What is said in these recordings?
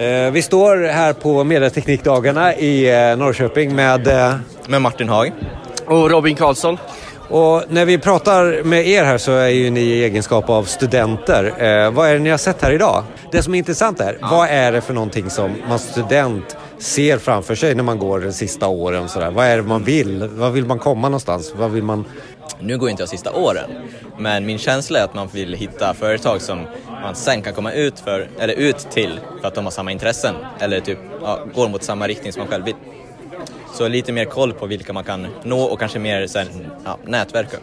Eh, vi står här på Medieteknikdagarna i eh, Norrköping med... Eh, med Martin Haag. Och Robin Karlsson. Och när vi pratar med er här så är ju ni i egenskap av studenter. Eh, vad är det ni har sett här idag? Det som är intressant är, ja. vad är det för någonting som man student ser framför sig när man går de sista åren? Sådär? Vad är det man vill? Vad vill man komma någonstans? Vad vill man... Nu går inte jag sista åren, men min känsla är att man vill hitta företag som man sen kan komma ut, för, eller ut till för att de har samma intressen eller typ ja, går mot samma riktning som man själv vill. Så lite mer koll på vilka man kan nå och kanske mer sen, ja, nätverka.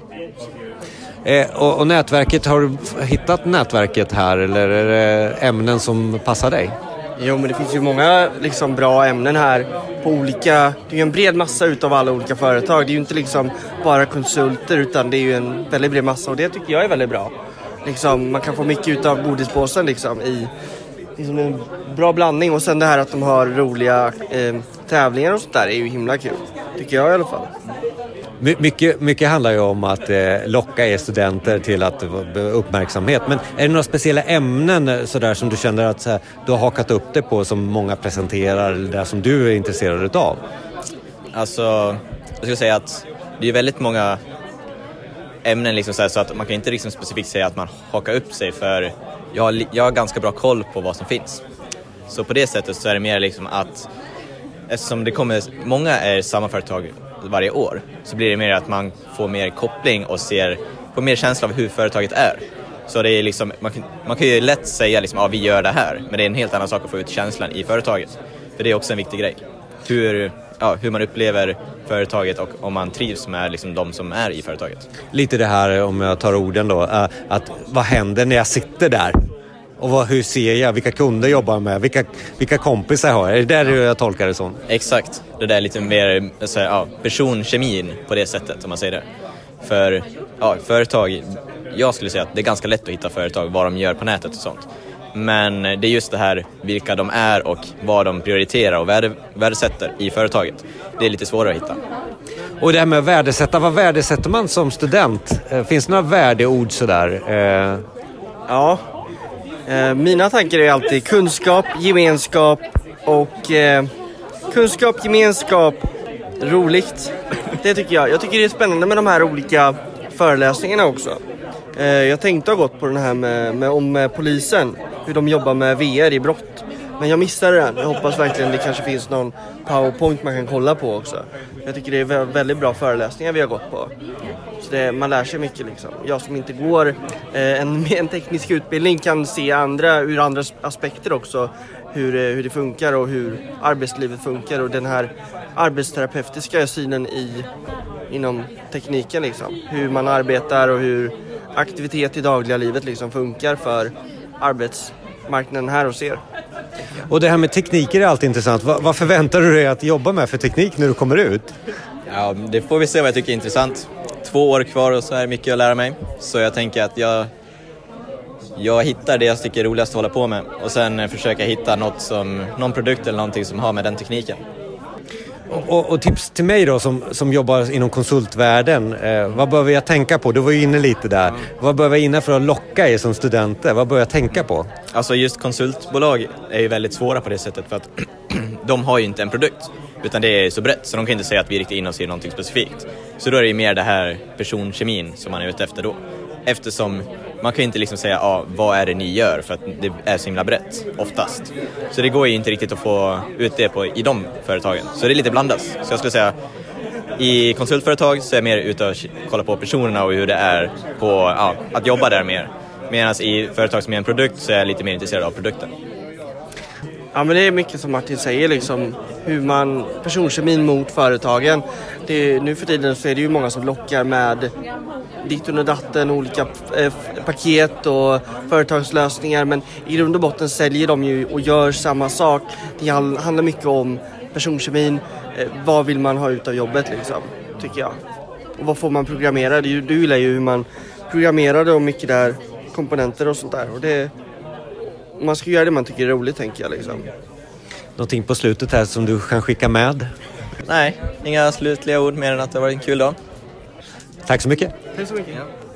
Eh, och, och, nätverket, har du hittat nätverket här eller är det ämnen som passar dig? Jo, men det finns ju många liksom, bra ämnen här på olika... Det är ju en bred massa utav alla olika företag. Det är ju inte liksom bara konsulter utan det är ju en väldigt bred massa och det tycker jag är väldigt bra. Liksom, man kan få mycket utav godispåsen liksom i liksom en bra blandning och sen det här att de har roliga eh, tävlingar och sånt där är ju himla kul. Tycker jag i alla fall. My mycket, mycket handlar ju om att eh, locka er studenter till att uppmärksamhet. Men är det några speciella ämnen eh, sådär, som du känner att här, du har hakat upp det på som många presenterar eller där som du är intresserad utav? Alltså, jag skulle säga att det är väldigt många ämnen liksom så, här, så, att man kan inte liksom specifikt säga att man hakar upp sig för jag har, jag har ganska bra koll på vad som finns. Så på det sättet så är det mer liksom att eftersom det kommer, många är samma företag varje år så blir det mer att man får mer koppling och ser, får mer känsla av hur företaget är. Så det är liksom, man, kan, man kan ju lätt säga liksom, ja vi gör det här, men det är en helt annan sak att få ut känslan i företaget. För det är också en viktig grej. Hur, ja, hur man upplever företaget och om man trivs med liksom, de som är i företaget. Lite det här, om jag tar orden då, äh, att vad händer när jag sitter där? Och vad, hur ser jag? Vilka kunder jobbar jag med? Vilka, vilka kompisar har jag? Är det där ja. jag tolkar det som? Exakt. Det där är lite mer så ja, personkemin på det sättet, om man säger det. För ja, företag, jag skulle säga att det är ganska lätt att hitta företag, vad de gör på nätet och sånt. Men det är just det här vilka de är och vad de prioriterar och värdesätter i företaget. Det är lite svårare att hitta. Och det här med att värdesätta, vad värdesätter man som student? Eh, finns det några värdeord sådär? Eh... Ja, eh, mina tankar är alltid kunskap, gemenskap och eh, kunskap, gemenskap, roligt. Det tycker jag. Jag tycker det är spännande med de här olika föreläsningarna också. Eh, jag tänkte ha gått på den här med, med om eh, polisen hur de jobbar med VR i brott. Men jag missade den. Jag hoppas verkligen det kanske finns någon powerpoint man kan kolla på också. Jag tycker det är väldigt bra föreläsningar vi har gått på. Så det, man lär sig mycket liksom. Jag som inte går eh, en, en teknisk utbildning kan se andra ur andra aspekter också. Hur, hur det funkar och hur arbetslivet funkar och den här arbetsterapeutiska synen i, inom tekniken liksom. Hur man arbetar och hur aktivitet i dagliga livet liksom funkar för arbetsmarknaden här hos er. Och det här med tekniker är alltid intressant. Vad, vad förväntar du dig att jobba med för teknik när du kommer ut? Ja, det får vi se vad jag tycker är intressant. Två år kvar och så är det mycket att lära mig. Så jag tänker att jag, jag hittar det jag tycker är roligast att hålla på med och sen försöka hitta något som, någon produkt eller någonting som har med den tekniken. Och, och, tips till mig då som, som jobbar inom konsultvärlden. Eh, vad behöver jag tänka på? Du var ju inne lite där. Mm. Vad behöver jag inne för att locka er som studenter? Vad behöver jag tänka på? Alltså just konsultbolag är ju väldigt svåra på det sättet för att de har ju inte en produkt. Utan det är så brett så de kan inte säga att vi riktar in oss i någonting specifikt. Så då är det ju mer det här personkemin som man är ute efter då. Eftersom man kan ju inte liksom säga ah, vad är det ni gör för att det är så himla brett oftast. Så det går ju inte riktigt att få ut det på, i de företagen. Så det är lite blandat. Så jag skulle säga i konsultföretag så är jag mer ute och kollar på personerna och hur det är på, ah, att jobba där mer. Medan i företag som är en produkt så är jag lite mer intresserad av produkten. Ja men det är mycket som Martin säger liksom hur man, personkemin mot företagen. Det, nu för tiden så är det ju många som lockar med ditten och datten, olika eh, paket och företagslösningar men i grund och botten säljer de ju och gör samma sak. Det handlar mycket om personkemin, eh, vad vill man ha ut av jobbet liksom, tycker jag. Och vad får man programmera? Du, du gillar ju hur man programmerar och mycket där komponenter och sånt där. Och det, man ska göra det man tycker är roligt tänker jag liksom. Någonting på slutet här som du kan skicka med? Nej, inga slutliga ord mer än att det har varit en kul dag. Tack så mycket. Tack så mycket.